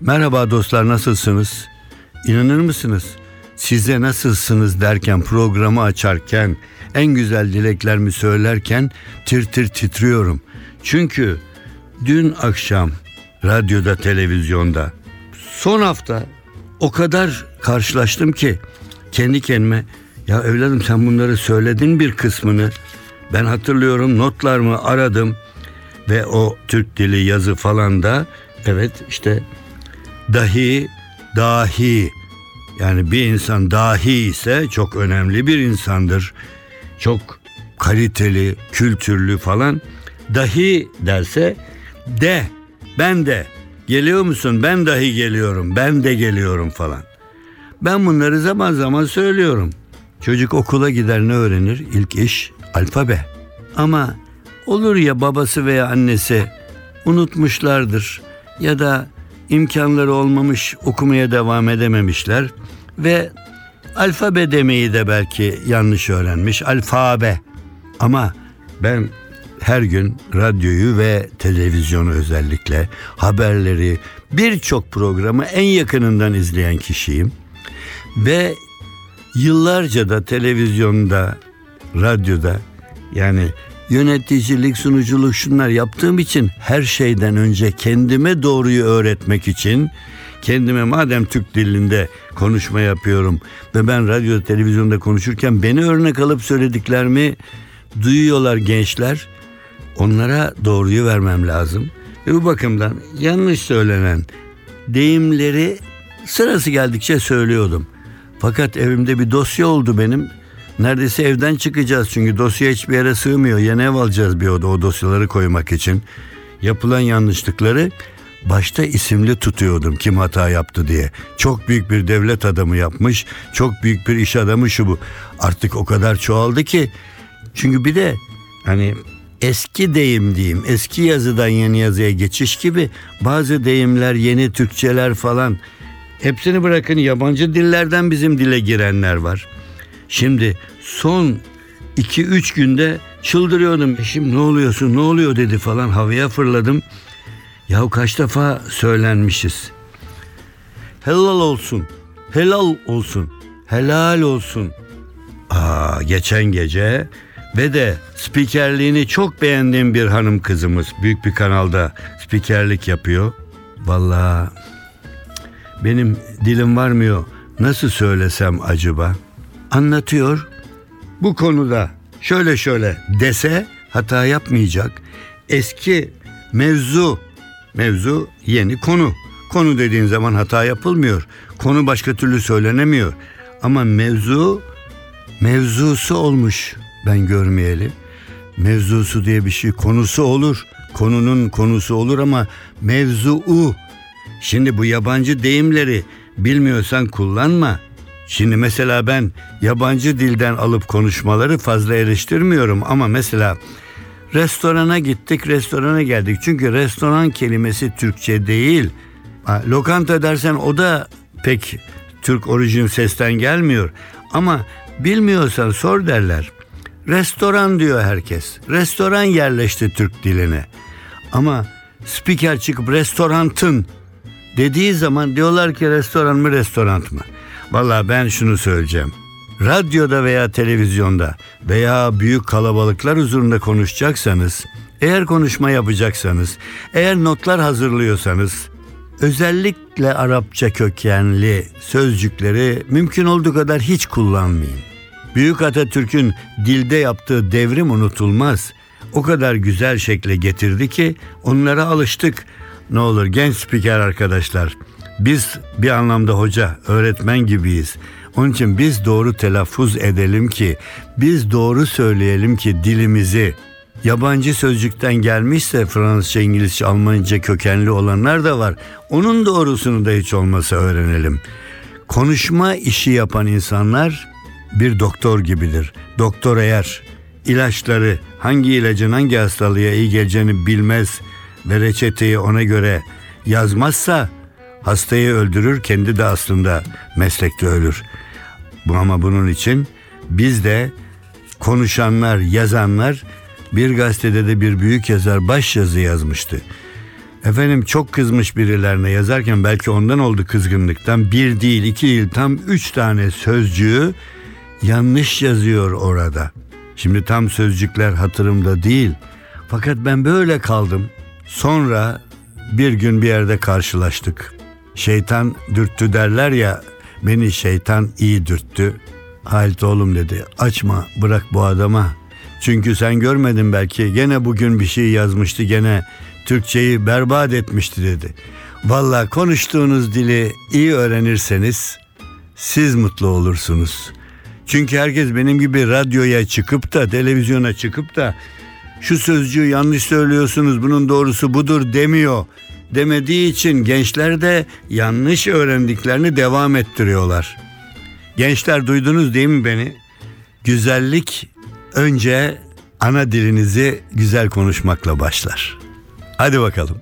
Merhaba dostlar nasılsınız? İnanır mısınız? Size nasılsınız derken programı açarken en güzel dileklerimi söylerken tir tir titriyorum. Çünkü dün akşam radyoda televizyonda son hafta o kadar karşılaştım ki kendi kendime ya evladım sen bunları söyledin bir kısmını ben hatırlıyorum notlarımı aradım ve o Türk dili yazı falan da evet işte dahi dahi yani bir insan dahi ise çok önemli bir insandır. Çok kaliteli, kültürlü falan. Dahi derse de ben de geliyor musun? Ben dahi geliyorum. Ben de geliyorum falan. Ben bunları zaman zaman söylüyorum. Çocuk okula gider ne öğrenir? İlk iş alfabe. Ama olur ya babası veya annesi unutmuşlardır ya da imkanları olmamış okumaya devam edememişler ve alfabe demeyi de belki yanlış öğrenmiş alfabe. Ama ben her gün radyoyu ve televizyonu özellikle haberleri birçok programı en yakınından izleyen kişiyim. Ve yıllarca da televizyonda radyoda yani yöneticilik, sunuculuk şunlar yaptığım için her şeyden önce kendime doğruyu öğretmek için kendime madem Türk dilinde konuşma yapıyorum ve ben radyo televizyonda konuşurken beni örnek alıp söylediklerimi duyuyorlar gençler. Onlara doğruyu vermem lazım. Ve bu bakımdan yanlış söylenen deyimleri sırası geldikçe söylüyordum. Fakat evimde bir dosya oldu benim. Neredeyse evden çıkacağız çünkü dosya hiçbir yere sığmıyor. Yeni ev alacağız bir oda o dosyaları koymak için. Yapılan yanlışlıkları başta isimli tutuyordum kim hata yaptı diye. Çok büyük bir devlet adamı yapmış, çok büyük bir iş adamı şu bu. Artık o kadar çoğaldı ki. Çünkü bir de hani eski deyim diyeyim, eski yazıdan yeni yazıya geçiş gibi bazı deyimler, yeni Türkçeler falan hepsini bırakın yabancı dillerden bizim dile girenler var. Şimdi son 2-3 günde çıldırıyordum. Eşim ne oluyorsun ne oluyor dedi falan havaya fırladım. Yahu kaç defa söylenmişiz. Helal olsun, helal olsun, helal olsun. Aa, geçen gece ve de spikerliğini çok beğendiğim bir hanım kızımız büyük bir kanalda spikerlik yapıyor. Vallahi benim dilim varmıyor. Nasıl söylesem acaba? Anlatıyor. Bu konuda şöyle şöyle dese hata yapmayacak. Eski mevzu Mevzu yeni konu. Konu dediğin zaman hata yapılmıyor. Konu başka türlü söylenemiyor. Ama mevzu mevzusu olmuş ben görmeyeli. Mevzusu diye bir şey konusu olur. Konunun konusu olur ama mevzuu. Şimdi bu yabancı deyimleri bilmiyorsan kullanma. Şimdi mesela ben yabancı dilden alıp konuşmaları fazla eleştirmiyorum ama mesela Restorana gittik, restorana geldik. Çünkü restoran kelimesi Türkçe değil. lokanta dersen o da pek Türk orijin sesten gelmiyor. Ama bilmiyorsan sor derler. Restoran diyor herkes. Restoran yerleşti Türk diline. Ama spiker çıkıp restorantın dediği zaman diyorlar ki restoran mı restoran mı? Valla ben şunu söyleyeceğim radyoda veya televizyonda veya büyük kalabalıklar huzurunda konuşacaksanız, eğer konuşma yapacaksanız, eğer notlar hazırlıyorsanız, özellikle Arapça kökenli sözcükleri mümkün olduğu kadar hiç kullanmayın. Büyük Atatürk'ün dilde yaptığı devrim unutulmaz. O kadar güzel şekle getirdi ki onlara alıştık. Ne olur genç spiker arkadaşlar. Biz bir anlamda hoca, öğretmen gibiyiz. Onun için biz doğru telaffuz edelim ki, biz doğru söyleyelim ki dilimizi yabancı sözcükten gelmişse Fransızca, İngilizce, Almanca kökenli olanlar da var. Onun doğrusunu da hiç olmasa öğrenelim. Konuşma işi yapan insanlar bir doktor gibidir. Doktor eğer ilaçları hangi ilacın hangi hastalığa iyi geleceğini bilmez ve reçeteyi ona göre yazmazsa hastayı öldürür kendi de aslında meslekte ölür. Bu ama bunun için biz de konuşanlar, yazanlar bir gazetede de bir büyük yazar baş yazı yazmıştı. Efendim çok kızmış birilerine yazarken belki ondan oldu kızgınlıktan bir değil iki değil tam üç tane sözcüğü yanlış yazıyor orada. Şimdi tam sözcükler hatırımda değil. Fakat ben böyle kaldım. Sonra bir gün bir yerde karşılaştık. Şeytan dürttü derler ya beni şeytan iyi dürttü. Halit oğlum dedi açma bırak bu adama. Çünkü sen görmedin belki gene bugün bir şey yazmıştı gene Türkçeyi berbat etmişti dedi. Valla konuştuğunuz dili iyi öğrenirseniz siz mutlu olursunuz. Çünkü herkes benim gibi radyoya çıkıp da televizyona çıkıp da şu sözcüğü yanlış söylüyorsunuz bunun doğrusu budur demiyor. Demediği için gençler de yanlış öğrendiklerini devam ettiriyorlar. Gençler duydunuz değil mi beni? Güzellik önce ana dilinizi güzel konuşmakla başlar. Hadi bakalım.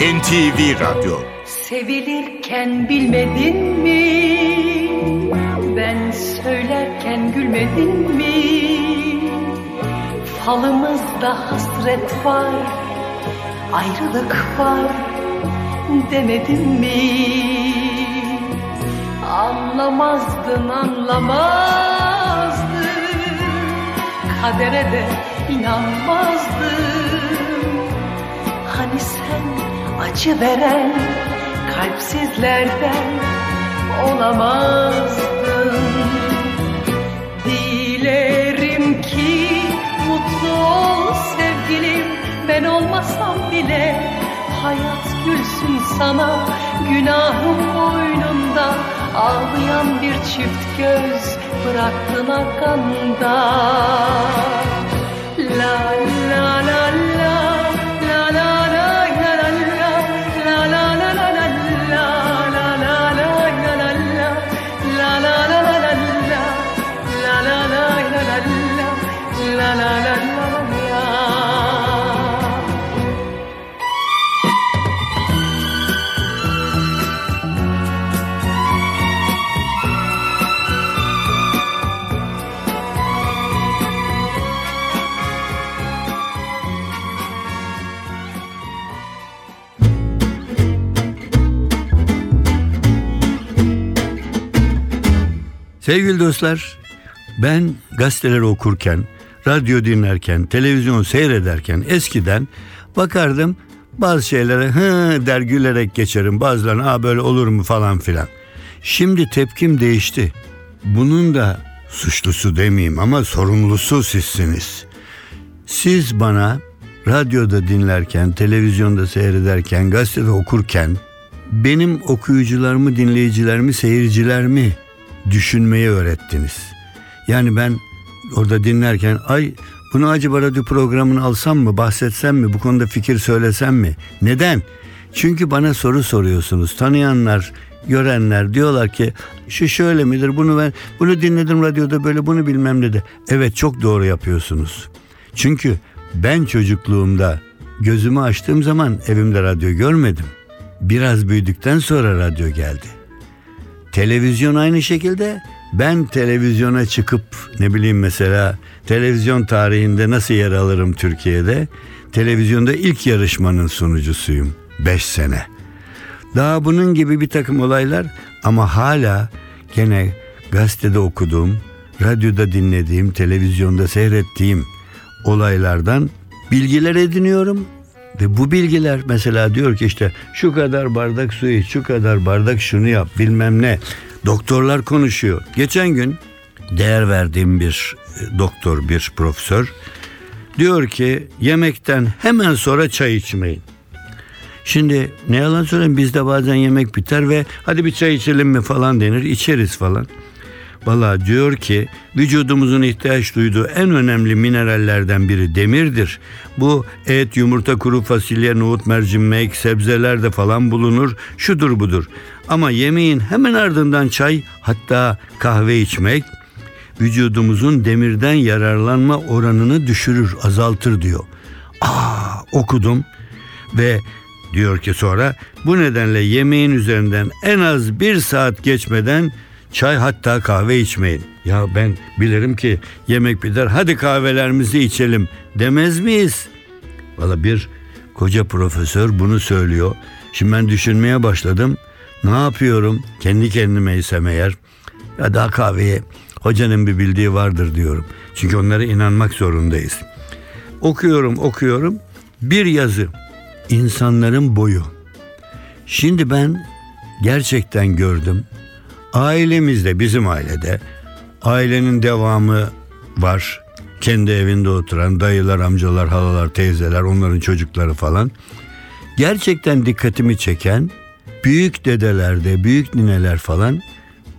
NTV Radyo Sevilirken bilmedin mi? Ben söylerken gülmedin mi? Falımızda hasret var, ayrılık var demedin mi? Anlamazdın anlamazdın, kadere de inanmazdın. Hani sen acı veren kalpsizlerden olamazdın. Dilerim ki mutlu ol sevgilim Ben olmasam bile hayat gülsün sana. Günahım boynunda ağlayan bir çift göz Bıraktın arkanda La la la la Sevgili dostlar, ben gazeteleri okurken, radyo dinlerken, televizyon seyrederken eskiden bakardım bazı şeylere hı der gülerek geçerim. Bazılarına Aa, böyle olur mu falan filan. Şimdi tepkim değişti. Bunun da suçlusu demeyeyim ama sorumlusu sizsiniz. Siz bana radyoda dinlerken, televizyonda seyrederken, gazetede okurken benim okuyucularımı, dinleyicilerimi, seyircilerimi düşünmeyi öğrettiniz. Yani ben orada dinlerken ay bunu acaba radyo programını alsam mı, bahsetsem mi, bu konuda fikir söylesem mi? Neden? Çünkü bana soru soruyorsunuz. Tanıyanlar, görenler diyorlar ki şu şöyle midir bunu ben bunu dinledim radyoda böyle bunu bilmem dedi. Evet çok doğru yapıyorsunuz. Çünkü ben çocukluğumda gözümü açtığım zaman evimde radyo görmedim. Biraz büyüdükten sonra radyo geldi. Televizyon aynı şekilde ben televizyona çıkıp ne bileyim mesela televizyon tarihinde nasıl yer alırım Türkiye'de? Televizyonda ilk yarışmanın sunucusuyum 5 sene. Daha bunun gibi bir takım olaylar ama hala gene gazetede okuduğum, radyoda dinlediğim, televizyonda seyrettiğim olaylardan bilgiler ediniyorum ve bu bilgiler mesela diyor ki işte şu kadar bardak su iç, şu kadar bardak şunu yap bilmem ne. Doktorlar konuşuyor. Geçen gün değer verdiğim bir e, doktor, bir profesör diyor ki yemekten hemen sonra çay içmeyin. Şimdi ne yalan söyleyeyim bizde bazen yemek biter ve hadi bir çay içelim mi falan denir içeriz falan. Valla diyor ki vücudumuzun ihtiyaç duyduğu en önemli minerallerden biri demirdir. Bu et, yumurta, kuru fasulye, nohut, mercimek, sebzelerde falan bulunur. Şudur budur. Ama yemeğin hemen ardından çay hatta kahve içmek vücudumuzun demirden yararlanma oranını düşürür, azaltır diyor. Aa okudum. Ve diyor ki sonra bu nedenle yemeğin üzerinden en az bir saat geçmeden çay hatta kahve içmeyin. Ya ben bilirim ki yemek biter hadi kahvelerimizi içelim demez miyiz? Valla bir koca profesör bunu söylüyor. Şimdi ben düşünmeye başladım. Ne yapıyorum? Kendi kendime isem eğer. Ya daha kahveye hocanın bir bildiği vardır diyorum. Çünkü onlara inanmak zorundayız. Okuyorum okuyorum. Bir yazı. İnsanların boyu. Şimdi ben gerçekten gördüm. Ailemizde bizim ailede ailenin devamı var. Kendi evinde oturan dayılar, amcalar, halalar, teyzeler, onların çocukları falan. Gerçekten dikkatimi çeken büyük dedelerde, büyük nineler falan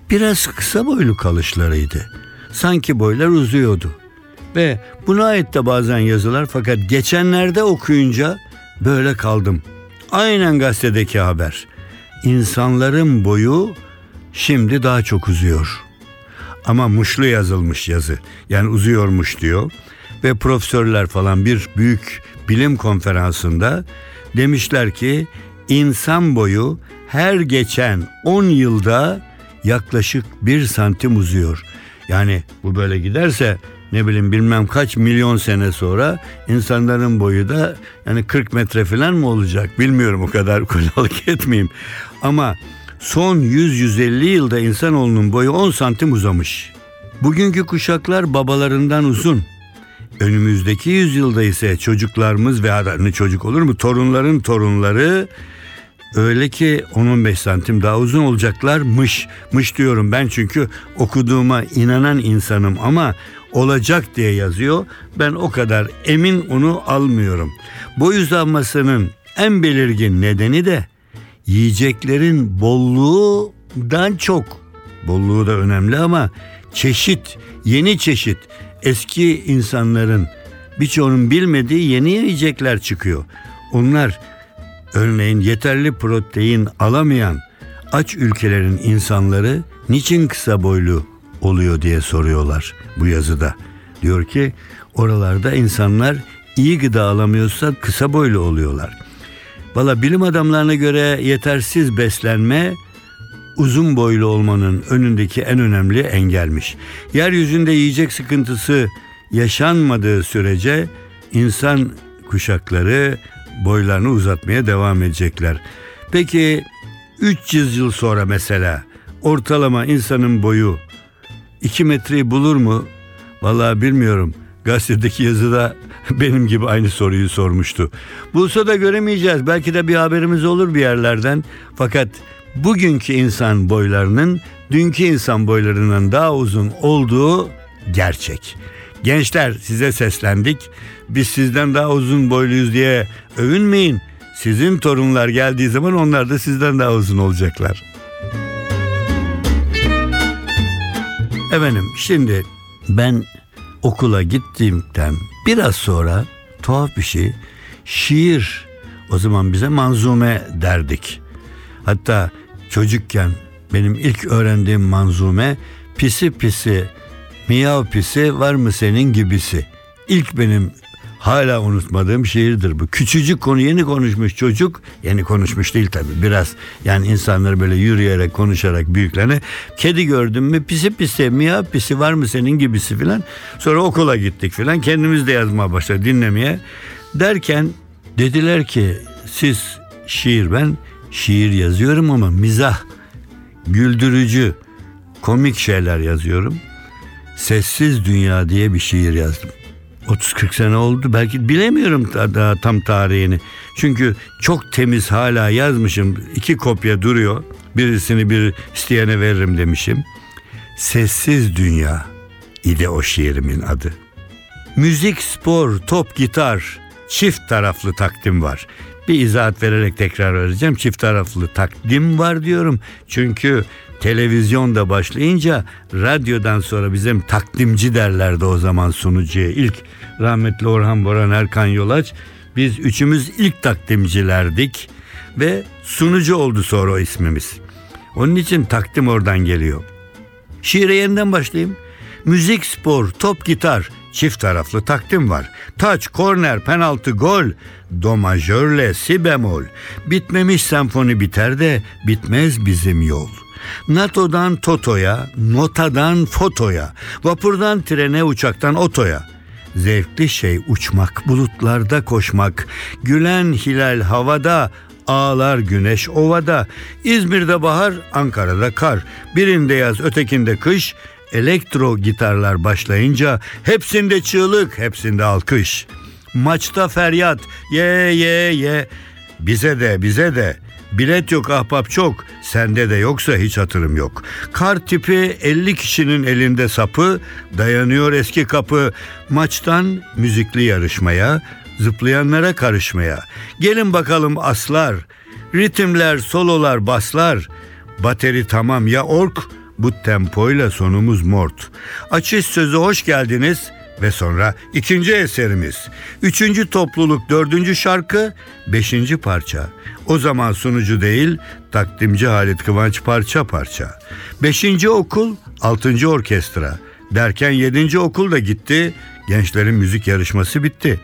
biraz kısa boylu kalışlarıydı. Sanki boylar uzuyordu. Ve buna ait de bazen yazılar fakat geçenlerde okuyunca böyle kaldım. Aynen gazetedeki haber. İnsanların boyu şimdi daha çok uzuyor. Ama muşlu yazılmış yazı. Yani uzuyormuş diyor. Ve profesörler falan bir büyük bilim konferansında demişler ki insan boyu her geçen 10 yılda yaklaşık 1 santim uzuyor. Yani bu böyle giderse ne bileyim bilmem kaç milyon sene sonra insanların boyu da yani 40 metre falan mı olacak bilmiyorum o kadar kolalık etmeyeyim. Ama son 100-150 yılda insanoğlunun boyu 10 santim uzamış. Bugünkü kuşaklar babalarından uzun. Önümüzdeki yüzyılda ise çocuklarımız ve hani çocuk olur mu torunların torunları öyle ki 10-15 santim daha uzun olacaklarmış. Mış diyorum ben çünkü okuduğuma inanan insanım ama olacak diye yazıyor. Ben o kadar emin onu almıyorum. Boy uzanmasının en belirgin nedeni de yiyeceklerin bolluğundan çok. Bolluğu da önemli ama çeşit, yeni çeşit eski insanların birçoğunun bilmediği yeni yiyecekler çıkıyor. Onlar örneğin yeterli protein alamayan aç ülkelerin insanları niçin kısa boylu oluyor diye soruyorlar bu yazıda. Diyor ki oralarda insanlar iyi gıda alamıyorsa kısa boylu oluyorlar. Valla bilim adamlarına göre yetersiz beslenme uzun boylu olmanın önündeki en önemli engelmiş. Yeryüzünde yiyecek sıkıntısı yaşanmadığı sürece insan kuşakları boylarını uzatmaya devam edecekler. Peki 300 yıl sonra mesela ortalama insanın boyu 2 metreyi bulur mu? Vallahi bilmiyorum. Gazetedeki yazıda benim gibi aynı soruyu sormuştu. Bulsa da göremeyeceğiz. Belki de bir haberimiz olur bir yerlerden. Fakat bugünkü insan boylarının dünkü insan boylarından daha uzun olduğu gerçek. Gençler size seslendik. Biz sizden daha uzun boyluyuz diye övünmeyin. Sizin torunlar geldiği zaman onlar da sizden daha uzun olacaklar. Efendim şimdi ben okula gittiğimden biraz sonra tuhaf bir şey şiir o zaman bize manzume derdik. Hatta çocukken benim ilk öğrendiğim manzume pisi pisi miyav pisi var mı senin gibisi. İlk benim hala unutmadığım şiirdir bu. Küçücük konu yeni konuşmuş çocuk. Yeni konuşmuş değil tabii biraz. Yani insanlar böyle yürüyerek konuşarak büyüklerine. Kedi gördün mü pisi pisi miyav pisi var mı senin gibisi filan. Sonra okula gittik filan. Kendimiz de yazmaya başladık dinlemeye. Derken dediler ki siz şiir ben şiir yazıyorum ama mizah, güldürücü, komik şeyler yazıyorum. Sessiz Dünya diye bir şiir yazdım. 30-40 sene oldu belki bilemiyorum daha tam tarihini. Çünkü çok temiz hala yazmışım. İki kopya duruyor. Birisini bir isteyene veririm demişim. Sessiz Dünya idi o şiirimin adı. Müzik, spor, top, gitar çift taraflı takdim var. Bir izahat vererek tekrar vereceğim. Çift taraflı takdim var diyorum. Çünkü televizyonda başlayınca radyodan sonra bizim takdimci derlerdi o zaman sunucuya. İlk rahmetli Orhan Boran Erkan Yolaç biz üçümüz ilk takdimcilerdik ve sunucu oldu sonra o ismimiz. Onun için takdim oradan geliyor. Şiire yeniden başlayayım. Müzik, spor, top, gitar Çift taraflı takdim var. Taç, korner, penaltı, gol. Do majörle si bemol. Bitmemiş senfoni biter de bitmez bizim yol. NATO'dan Toto'ya, notadan fotoya, vapurdan trene, uçaktan otoya. Zevkli şey uçmak, bulutlarda koşmak, gülen hilal havada, ağlar güneş ovada. İzmir'de bahar, Ankara'da kar. Birinde yaz, ötekinde kış. Elektro gitarlar başlayınca hepsinde çığlık, hepsinde alkış. Maçta feryat, ye ye ye. Bize de, bize de. Bilet yok ahbap çok, sende de yoksa hiç hatırım yok. Kar tipi 50 kişinin elinde sapı, dayanıyor eski kapı. Maçtan müzikli yarışmaya, zıplayanlara karışmaya. Gelin bakalım aslar, ritimler, sololar, baslar. Bateri tamam ya ork, bu tempoyla sonumuz mort. Açış sözü hoş geldiniz ve sonra ikinci eserimiz. Üçüncü topluluk dördüncü şarkı, beşinci parça. O zaman sunucu değil, takdimci Halit Kıvanç parça parça. Beşinci okul, altıncı orkestra. Derken yedinci okul da gitti, gençlerin müzik yarışması bitti.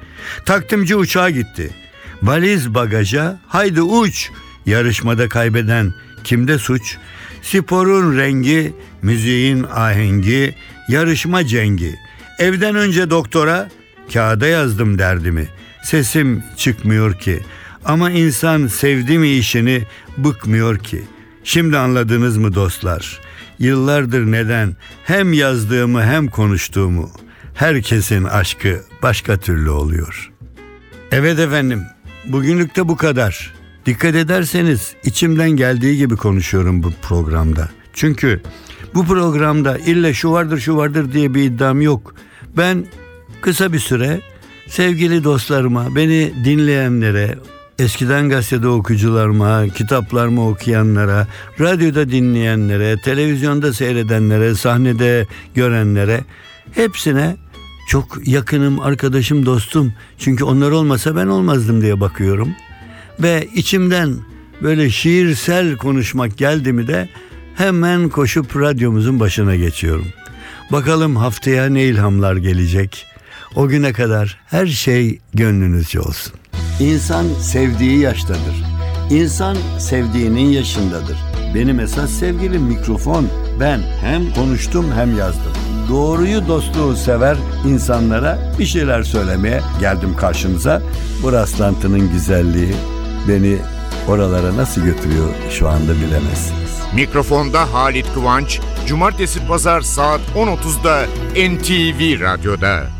Takdimci uçağa gitti. Valiz bagaja, haydi uç. Yarışmada kaybeden kimde suç? Sporun rengi, müziğin ahengi, yarışma cengi. Evden önce doktora kağıda yazdım derdimi. Sesim çıkmıyor ki. Ama insan sevdi mi işini bıkmıyor ki. Şimdi anladınız mı dostlar? Yıllardır neden hem yazdığımı hem konuştuğumu. Herkesin aşkı başka türlü oluyor. Evet efendim. Bugünlük de bu kadar. Dikkat ederseniz içimden geldiği gibi konuşuyorum bu programda. Çünkü bu programda illa şu vardır şu vardır diye bir iddiam yok. Ben kısa bir süre sevgili dostlarıma, beni dinleyenlere, eskiden gazetede okuyucularıma, kitaplarımı okuyanlara, radyoda dinleyenlere, televizyonda seyredenlere, sahnede görenlere hepsine çok yakınım, arkadaşım, dostum. Çünkü onlar olmasa ben olmazdım diye bakıyorum. Ve içimden böyle şiirsel konuşmak geldi mi de hemen koşup radyomuzun başına geçiyorum. Bakalım haftaya ne ilhamlar gelecek. O güne kadar her şey gönlünüzce olsun. İnsan sevdiği yaştadır. İnsan sevdiğinin yaşındadır. Benim esas sevgilim mikrofon. Ben hem konuştum hem yazdım. Doğruyu dostluğu sever insanlara bir şeyler söylemeye geldim karşınıza. Bu rastlantının güzelliği beni oralara nasıl götürüyor şu anda bilemezsiniz. Mikrofonda Halit Kıvanç, Cumartesi Pazar saat 10.30'da NTV Radyo'da.